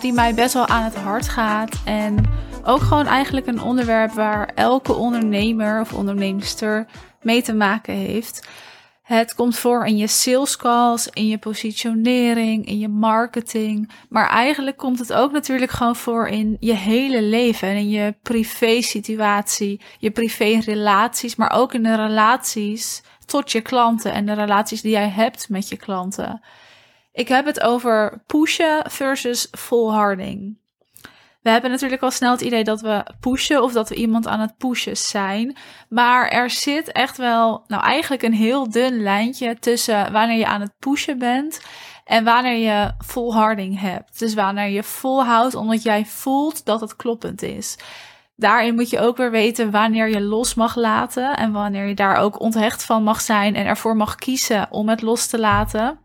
Die mij best wel aan het hart gaat. En ook gewoon eigenlijk een onderwerp waar elke ondernemer of onderneemster mee te maken heeft. Het komt voor in je sales calls, in je positionering, in je marketing. Maar eigenlijk komt het ook natuurlijk gewoon voor in je hele leven en in je privé situatie, je privé relaties, maar ook in de relaties tot je klanten en de relaties die jij hebt met je klanten. Ik heb het over pushen versus volharding. We hebben natuurlijk al snel het idee dat we pushen of dat we iemand aan het pushen zijn. Maar er zit echt wel, nou eigenlijk een heel dun lijntje tussen wanneer je aan het pushen bent en wanneer je volharding hebt. Dus wanneer je volhoudt omdat jij voelt dat het kloppend is. Daarin moet je ook weer weten wanneer je los mag laten en wanneer je daar ook onthecht van mag zijn en ervoor mag kiezen om het los te laten.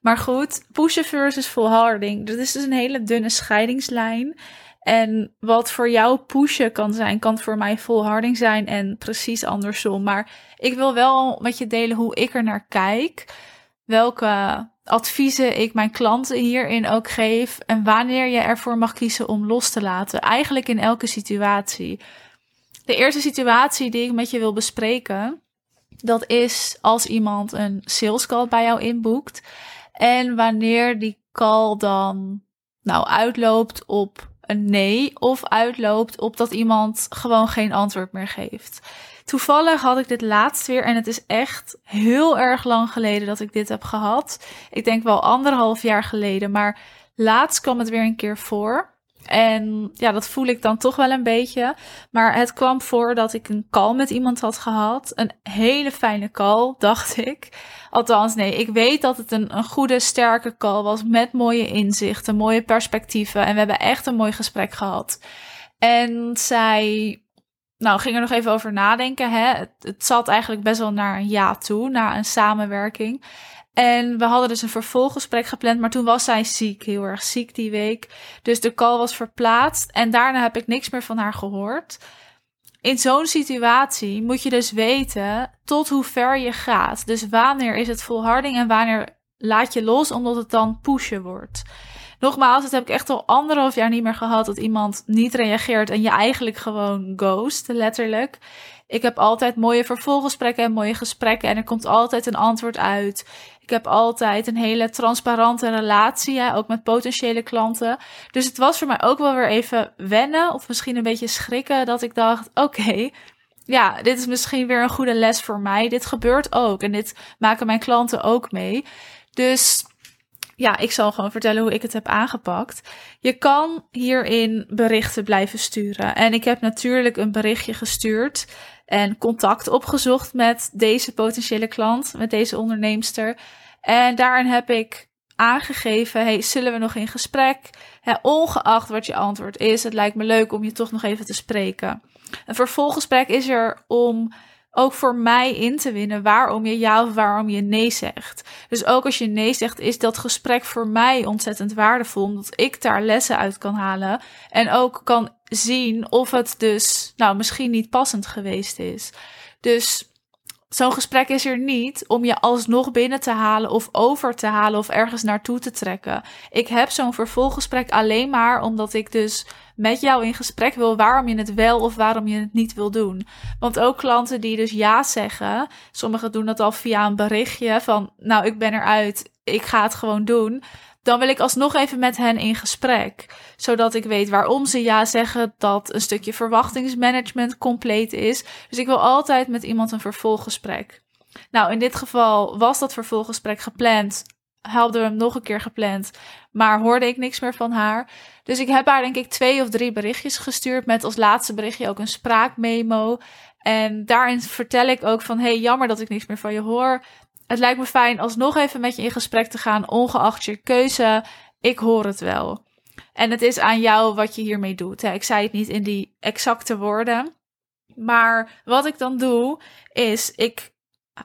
Maar goed, pushen versus volharding. Dat is dus een hele dunne scheidingslijn. En wat voor jou pushen kan zijn, kan voor mij volharding zijn en precies andersom. Maar ik wil wel met je delen hoe ik er naar kijk. Welke adviezen ik mijn klanten hierin ook geef. En wanneer je ervoor mag kiezen om los te laten. Eigenlijk in elke situatie. De eerste situatie die ik met je wil bespreken. Dat is als iemand een sales call bij jou inboekt. En wanneer die call dan nou uitloopt op een nee of uitloopt op dat iemand gewoon geen antwoord meer geeft. Toevallig had ik dit laatst weer en het is echt heel erg lang geleden dat ik dit heb gehad. Ik denk wel anderhalf jaar geleden, maar laatst kwam het weer een keer voor. En ja, dat voel ik dan toch wel een beetje. Maar het kwam voor dat ik een call met iemand had gehad. Een hele fijne call, dacht ik. Althans, nee, ik weet dat het een, een goede, sterke call was. Met mooie inzichten, mooie perspectieven. En we hebben echt een mooi gesprek gehad. En zij nou, ging er nog even over nadenken. Hè? Het, het zat eigenlijk best wel naar een ja toe, naar een samenwerking. En we hadden dus een vervolggesprek gepland, maar toen was zij ziek, heel erg ziek die week. Dus de call was verplaatst en daarna heb ik niks meer van haar gehoord. In zo'n situatie moet je dus weten tot hoe ver je gaat. Dus wanneer is het volharding en wanneer laat je los omdat het dan pushen wordt. Nogmaals, dat heb ik echt al anderhalf jaar niet meer gehad dat iemand niet reageert en je eigenlijk gewoon ghost, letterlijk. Ik heb altijd mooie vervolggesprekken en mooie gesprekken en er komt altijd een antwoord uit. Ik heb altijd een hele transparante relatie, ook met potentiële klanten. Dus het was voor mij ook wel weer even wennen of misschien een beetje schrikken dat ik dacht, oké, ja, dit is misschien weer een goede les voor mij. Dit gebeurt ook en dit maken mijn klanten ook mee. Dus ja, ik zal gewoon vertellen hoe ik het heb aangepakt. Je kan hierin berichten blijven sturen. En ik heb natuurlijk een berichtje gestuurd en contact opgezocht met deze potentiële klant, met deze onderneemster. En daarin heb ik aangegeven, hey, zullen we nog in gesprek? ongeacht wat je antwoord is, het lijkt me leuk om je toch nog even te spreken. Een vervolggesprek is er om ook voor mij in te winnen waarom je ja of waarom je nee zegt. Dus ook als je nee zegt, is dat gesprek voor mij ontzettend waardevol, omdat ik daar lessen uit kan halen en ook kan zien of het dus, nou, misschien niet passend geweest is. Dus zo'n gesprek is er niet om je alsnog binnen te halen of over te halen of ergens naartoe te trekken. Ik heb zo'n vervolggesprek alleen maar omdat ik dus met jou in gesprek wil waarom je het wel of waarom je het niet wil doen. Want ook klanten die dus ja zeggen, sommigen doen dat al via een berichtje van nou ik ben eruit, ik ga het gewoon doen dan wil ik alsnog even met hen in gesprek. Zodat ik weet waarom ze ja zeggen, dat een stukje verwachtingsmanagement compleet is. Dus ik wil altijd met iemand een vervolggesprek. Nou, in dit geval was dat vervolggesprek gepland. Hadden we hem nog een keer gepland, maar hoorde ik niks meer van haar. Dus ik heb haar denk ik twee of drie berichtjes gestuurd met als laatste berichtje ook een spraakmemo. En daarin vertel ik ook van, hey, jammer dat ik niks meer van je hoor het lijkt me fijn alsnog even met je in gesprek te gaan, ongeacht je keuze. Ik hoor het wel. En het is aan jou wat je hiermee doet. Ik zei het niet in die exacte woorden. Maar wat ik dan doe, is ik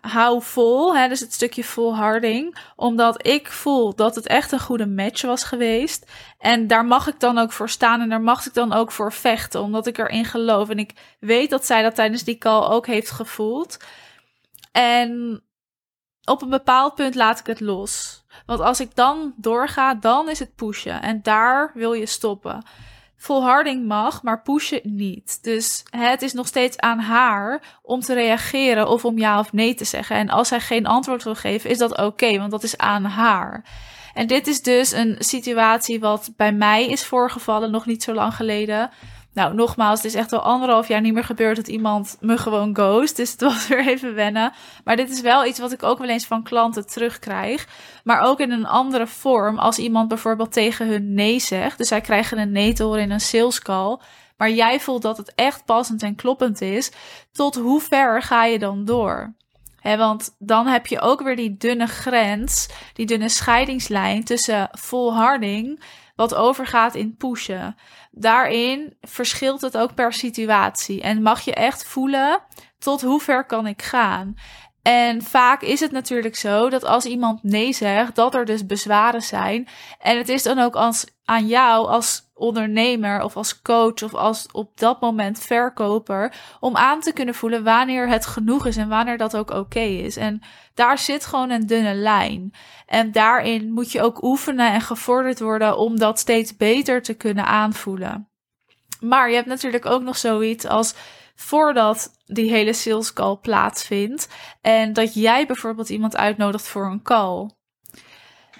hou vol, hè, dus het stukje volharding, omdat ik voel dat het echt een goede match was geweest. En daar mag ik dan ook voor staan en daar mag ik dan ook voor vechten, omdat ik erin geloof. En ik weet dat zij dat tijdens die call ook heeft gevoeld. En op een bepaald punt laat ik het los. Want als ik dan doorga, dan is het pushen. En daar wil je stoppen. Volharding mag, maar pushen niet. Dus het is nog steeds aan haar om te reageren of om ja of nee te zeggen. En als zij geen antwoord wil geven, is dat oké, want dat is aan haar. En dit is dus een situatie wat bij mij is voorgevallen nog niet zo lang geleden. Nou, nogmaals, het is echt al anderhalf jaar niet meer gebeurd dat iemand me gewoon ghost. Dus het was weer even wennen. Maar dit is wel iets wat ik ook wel eens van klanten terugkrijg. Maar ook in een andere vorm. Als iemand bijvoorbeeld tegen hun nee zegt. Dus zij krijgen een nee te horen in een sales call. Maar jij voelt dat het echt passend en kloppend is. Tot hoe ver ga je dan door? Want dan heb je ook weer die dunne grens, die dunne scheidingslijn tussen volharding, wat overgaat in pushen. Daarin verschilt het ook per situatie en mag je echt voelen tot hoe ver kan ik gaan. En vaak is het natuurlijk zo dat als iemand nee zegt, dat er dus bezwaren zijn. En het is dan ook als, aan jou als ondernemer of als coach of als op dat moment verkoper om aan te kunnen voelen wanneer het genoeg is en wanneer dat ook oké is. En daar zit gewoon een dunne lijn. En daarin moet je ook oefenen en gevorderd worden om dat steeds beter te kunnen aanvoelen. Maar je hebt natuurlijk ook nog zoiets als voordat die hele sales call plaatsvindt en dat jij bijvoorbeeld iemand uitnodigt voor een call.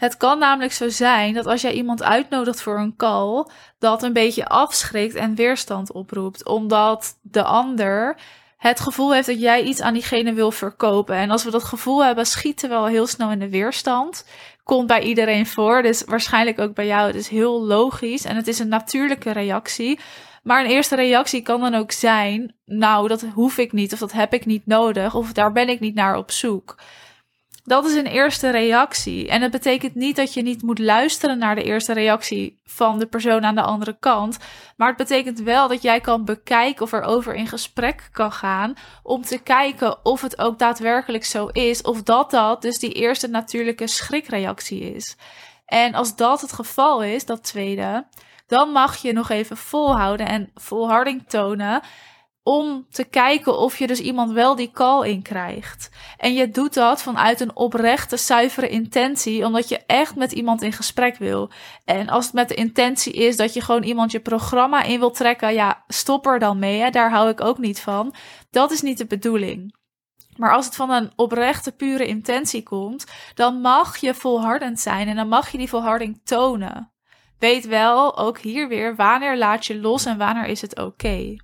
Het kan namelijk zo zijn dat als jij iemand uitnodigt voor een call, dat een beetje afschrikt en weerstand oproept, omdat de ander het gevoel heeft dat jij iets aan diegene wil verkopen. En als we dat gevoel hebben, schieten we al heel snel in de weerstand. Komt bij iedereen voor, dus waarschijnlijk ook bij jou. Het is heel logisch en het is een natuurlijke reactie. Maar een eerste reactie kan dan ook zijn: Nou, dat hoef ik niet, of dat heb ik niet nodig, of daar ben ik niet naar op zoek. Dat is een eerste reactie. En het betekent niet dat je niet moet luisteren naar de eerste reactie van de persoon aan de andere kant. Maar het betekent wel dat jij kan bekijken of er over in gesprek kan gaan. Om te kijken of het ook daadwerkelijk zo is. Of dat dat dus die eerste natuurlijke schrikreactie is. En als dat het geval is, dat tweede, dan mag je nog even volhouden en volharding tonen om te kijken of je dus iemand wel die call in krijgt. En je doet dat vanuit een oprechte, zuivere intentie, omdat je echt met iemand in gesprek wil. En als het met de intentie is dat je gewoon iemand je programma in wil trekken, ja, stop er dan mee. Hè? Daar hou ik ook niet van. Dat is niet de bedoeling. Maar als het van een oprechte, pure intentie komt, dan mag je volhardend zijn en dan mag je die volharding tonen. Weet wel, ook hier weer, wanneer laat je los en wanneer is het oké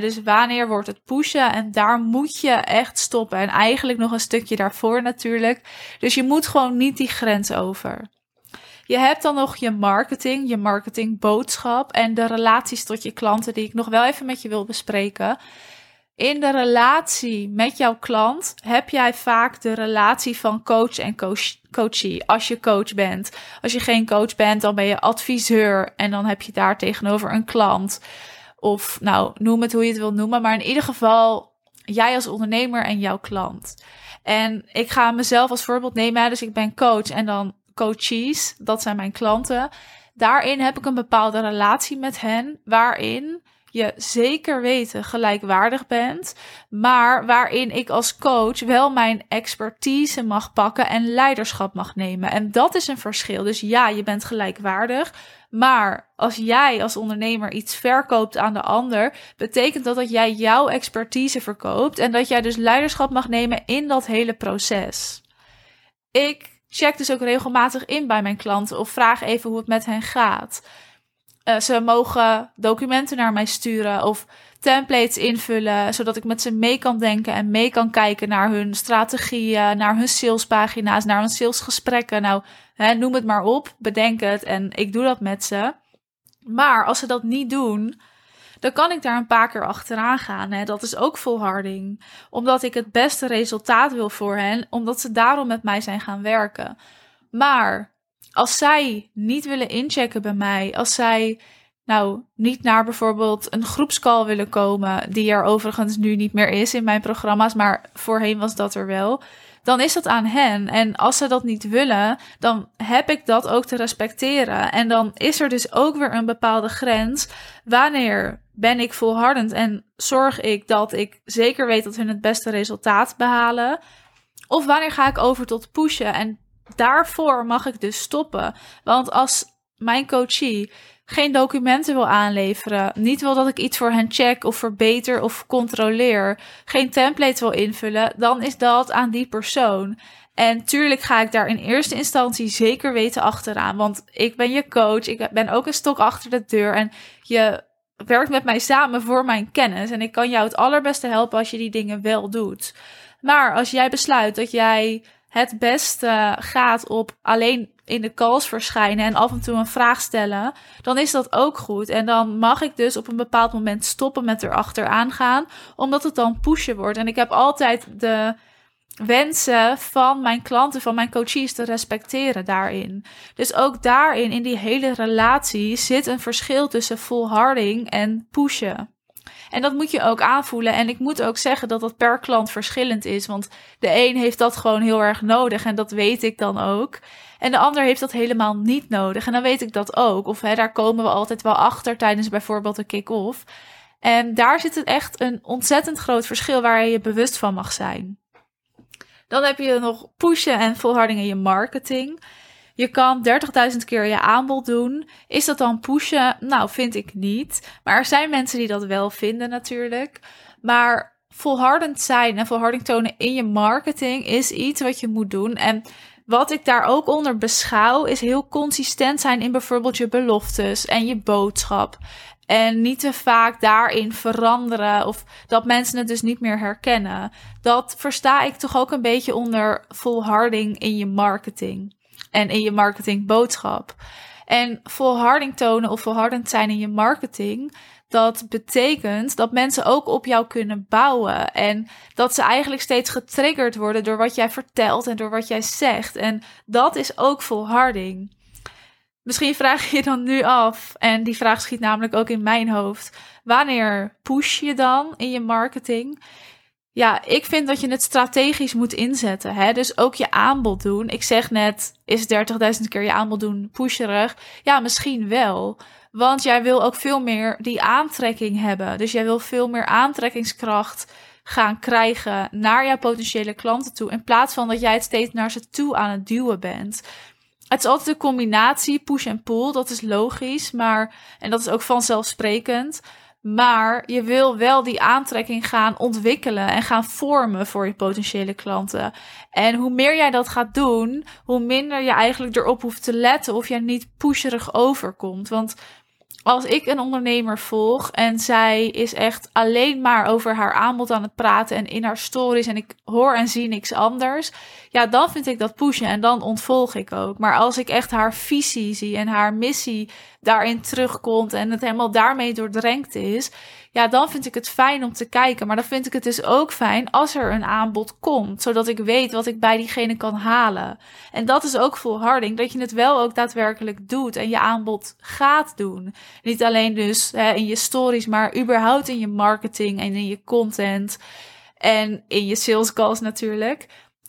dus wanneer wordt het pushen? En daar moet je echt stoppen. En eigenlijk nog een stukje daarvoor natuurlijk. Dus je moet gewoon niet die grens over. Je hebt dan nog je marketing, je marketingboodschap en de relaties tot je klanten, die ik nog wel even met je wil bespreken. In de relatie met jouw klant heb jij vaak de relatie van coach en coach, coachie. Als je coach bent. Als je geen coach bent, dan ben je adviseur en dan heb je daar tegenover een klant. Of nou, noem het hoe je het wilt noemen. Maar in ieder geval, jij als ondernemer en jouw klant. En ik ga mezelf als voorbeeld nemen. Dus ik ben coach en dan coaches. Dat zijn mijn klanten. Daarin heb ik een bepaalde relatie met hen. Waarin je zeker weten gelijkwaardig bent, maar waarin ik als coach wel mijn expertise mag pakken en leiderschap mag nemen. En dat is een verschil. Dus ja, je bent gelijkwaardig, maar als jij als ondernemer iets verkoopt aan de ander, betekent dat dat jij jouw expertise verkoopt en dat jij dus leiderschap mag nemen in dat hele proces. Ik check dus ook regelmatig in bij mijn klanten of vraag even hoe het met hen gaat. Uh, ze mogen documenten naar mij sturen of templates invullen, zodat ik met ze mee kan denken en mee kan kijken naar hun strategieën, naar hun salespagina's, naar hun salesgesprekken. Nou, hè, noem het maar op, bedenk het en ik doe dat met ze. Maar als ze dat niet doen, dan kan ik daar een paar keer achteraan gaan. Hè. Dat is ook volharding. Omdat ik het beste resultaat wil voor hen, omdat ze daarom met mij zijn gaan werken. Maar als zij niet willen inchecken bij mij, als zij nou niet naar bijvoorbeeld een groepscall willen komen, die er overigens nu niet meer is in mijn programma's, maar voorheen was dat er wel, dan is dat aan hen. En als ze dat niet willen, dan heb ik dat ook te respecteren. En dan is er dus ook weer een bepaalde grens. Wanneer ben ik volhardend en zorg ik dat ik zeker weet dat hun het beste resultaat behalen? Of wanneer ga ik over tot pushen? En daarvoor mag ik dus stoppen. Want als mijn coachie geen documenten wil aanleveren, niet wil dat ik iets voor hen check of verbeter of controleer, geen template wil invullen, dan is dat aan die persoon. En tuurlijk ga ik daar in eerste instantie zeker weten achteraan, want ik ben je coach, ik ben ook een stok achter de deur en je werkt met mij samen voor mijn kennis en ik kan jou het allerbeste helpen als je die dingen wel doet. Maar als jij besluit dat jij het beste gaat op alleen in de calls verschijnen en af en toe een vraag stellen, dan is dat ook goed. En dan mag ik dus op een bepaald moment stoppen met erachteraan gaan, omdat het dan pushen wordt. En ik heb altijd de wensen van mijn klanten, van mijn coaches te respecteren daarin. Dus ook daarin, in die hele relatie, zit een verschil tussen volharding en pushen. En dat moet je ook aanvoelen. En ik moet ook zeggen dat dat per klant verschillend is. Want de een heeft dat gewoon heel erg nodig. En dat weet ik dan ook. En de ander heeft dat helemaal niet nodig. En dan weet ik dat ook. Of hè, daar komen we altijd wel achter tijdens bijvoorbeeld een kick-off. En daar zit het echt een ontzettend groot verschil waar je je bewust van mag zijn. Dan heb je nog pushen en volharding in je marketing. Je kan 30.000 keer je aanbod doen. Is dat dan pushen? Nou, vind ik niet. Maar er zijn mensen die dat wel vinden natuurlijk. Maar volhardend zijn en volharding tonen in je marketing is iets wat je moet doen. En wat ik daar ook onder beschouw, is heel consistent zijn in bijvoorbeeld je beloftes en je boodschap. En niet te vaak daarin veranderen of dat mensen het dus niet meer herkennen. Dat versta ik toch ook een beetje onder volharding in je marketing en in je marketingboodschap. En volharding tonen of volhardend zijn in je marketing, dat betekent dat mensen ook op jou kunnen bouwen. En dat ze eigenlijk steeds getriggerd worden door wat jij vertelt en door wat jij zegt. En dat is ook volharding. Misschien vraag je je dan nu af, en die vraag schiet namelijk ook in mijn hoofd: wanneer push je dan in je marketing? Ja, ik vind dat je het strategisch moet inzetten. Hè? Dus ook je aanbod doen. Ik zeg net, is 30.000 keer je aanbod doen pusherig? Ja, misschien wel. Want jij wil ook veel meer die aantrekking hebben. Dus jij wil veel meer aantrekkingskracht gaan krijgen naar jouw potentiële klanten toe. In plaats van dat jij het steeds naar ze toe aan het duwen bent. Het is altijd een combinatie, push en pull. Dat is logisch, maar en dat is ook vanzelfsprekend. Maar je wil wel die aantrekking gaan ontwikkelen en gaan vormen voor je potentiële klanten. En hoe meer jij dat gaat doen, hoe minder je eigenlijk erop hoeft te letten of jij niet pusherig overkomt. Want als ik een ondernemer volg en zij is echt alleen maar over haar aanbod aan het praten en in haar stories en ik hoor en zie niks anders, ja, dan vind ik dat pushen en dan ontvolg ik ook. Maar als ik echt haar visie zie en haar missie daarin terugkomt en het helemaal daarmee doordrenkt is, ja, dan vind ik het fijn om te kijken. Maar dan vind ik het dus ook fijn als er een aanbod komt, zodat ik weet wat ik bij diegene kan halen. En dat is ook volharding, dat je het wel ook daadwerkelijk doet en je aanbod gaat doen. Niet alleen dus hè, in je stories, maar überhaupt in je marketing en in je content en in je sales calls natuurlijk.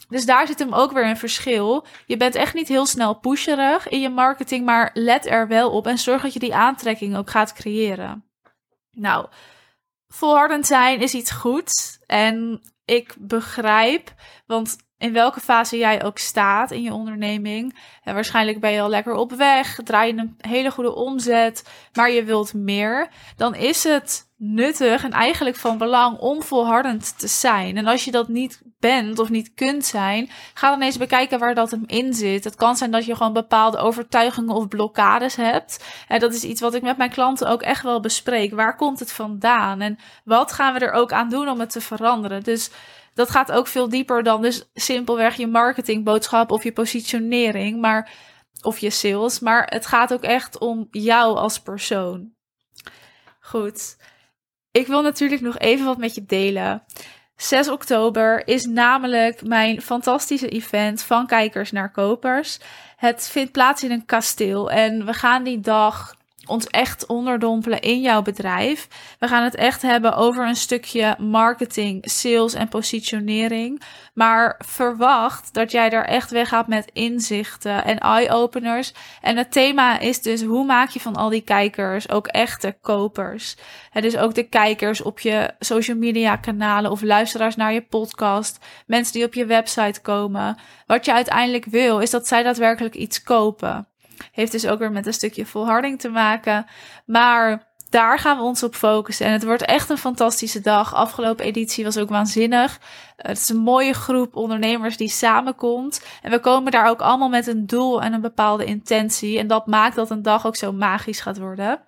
Dus daar zit hem ook weer een verschil. Je bent echt niet heel snel pusherig in je marketing, maar let er wel op en zorg dat je die aantrekking ook gaat creëren. Nou, volhardend zijn is iets goeds. En ik begrijp, want in welke fase jij ook staat in je onderneming. En waarschijnlijk ben je al lekker op weg, draai je een hele goede omzet, maar je wilt meer. Dan is het nuttig en eigenlijk van belang om volhardend te zijn. En als je dat niet bent of niet kunt zijn, ga dan eens bekijken waar dat hem in zit. Het kan zijn dat je gewoon bepaalde overtuigingen of blokkades hebt. En dat is iets wat ik met mijn klanten ook echt wel bespreek. Waar komt het vandaan? En wat gaan we er ook aan doen om het te veranderen? Dus dat gaat ook veel dieper dan dus simpelweg je marketingboodschap of je positionering, maar of je sales, maar het gaat ook echt om jou als persoon. Goed. Ik wil natuurlijk nog even wat met je delen. 6 oktober is namelijk mijn fantastische event van kijkers naar kopers. Het vindt plaats in een kasteel en we gaan die dag ons echt onderdompelen in jouw bedrijf. We gaan het echt hebben over een stukje marketing, sales en positionering. Maar verwacht dat jij daar echt weggaat met inzichten en eye-openers. En het thema is dus hoe maak je van al die kijkers ook echte kopers. Het is ook de kijkers op je social media kanalen of luisteraars naar je podcast. Mensen die op je website komen. Wat je uiteindelijk wil is dat zij daadwerkelijk iets kopen. Heeft dus ook weer met een stukje volharding te maken. Maar daar gaan we ons op focussen. En het wordt echt een fantastische dag. Afgelopen editie was ook waanzinnig. Het is een mooie groep ondernemers die samenkomt. En we komen daar ook allemaal met een doel en een bepaalde intentie. En dat maakt dat een dag ook zo magisch gaat worden.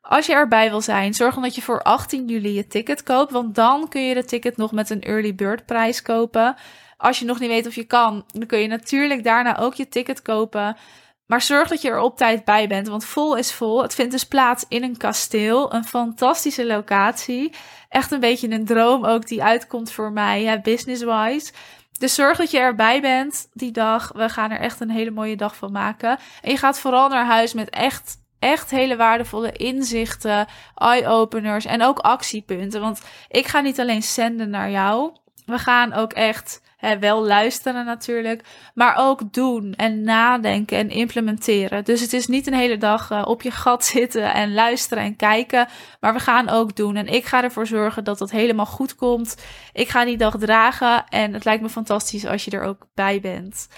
Als je erbij wil zijn, zorg dan dat je voor 18 juli je ticket koopt. Want dan kun je de ticket nog met een early bird prijs kopen. Als je nog niet weet of je kan, dan kun je natuurlijk daarna ook je ticket kopen. Maar zorg dat je er op tijd bij bent, want vol is vol. Het vindt dus plaats in een kasteel, een fantastische locatie. Echt een beetje een droom ook die uitkomt voor mij, business-wise. Dus zorg dat je erbij bent die dag. We gaan er echt een hele mooie dag van maken. En je gaat vooral naar huis met echt, echt hele waardevolle inzichten, eye-openers en ook actiepunten. Want ik ga niet alleen zenden naar jou. We gaan ook echt wel luisteren natuurlijk, maar ook doen en nadenken en implementeren. Dus het is niet een hele dag uh, op je gat zitten en luisteren en kijken, maar we gaan ook doen. En ik ga ervoor zorgen dat dat helemaal goed komt. Ik ga die dag dragen en het lijkt me fantastisch als je er ook bij bent.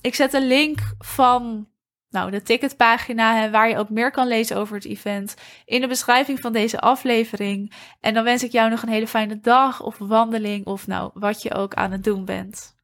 Ik zet een link van nou, de ticketpagina hè, waar je ook meer kan lezen over het event in de beschrijving van deze aflevering. En dan wens ik jou nog een hele fijne dag of wandeling of nou, wat je ook aan het doen bent.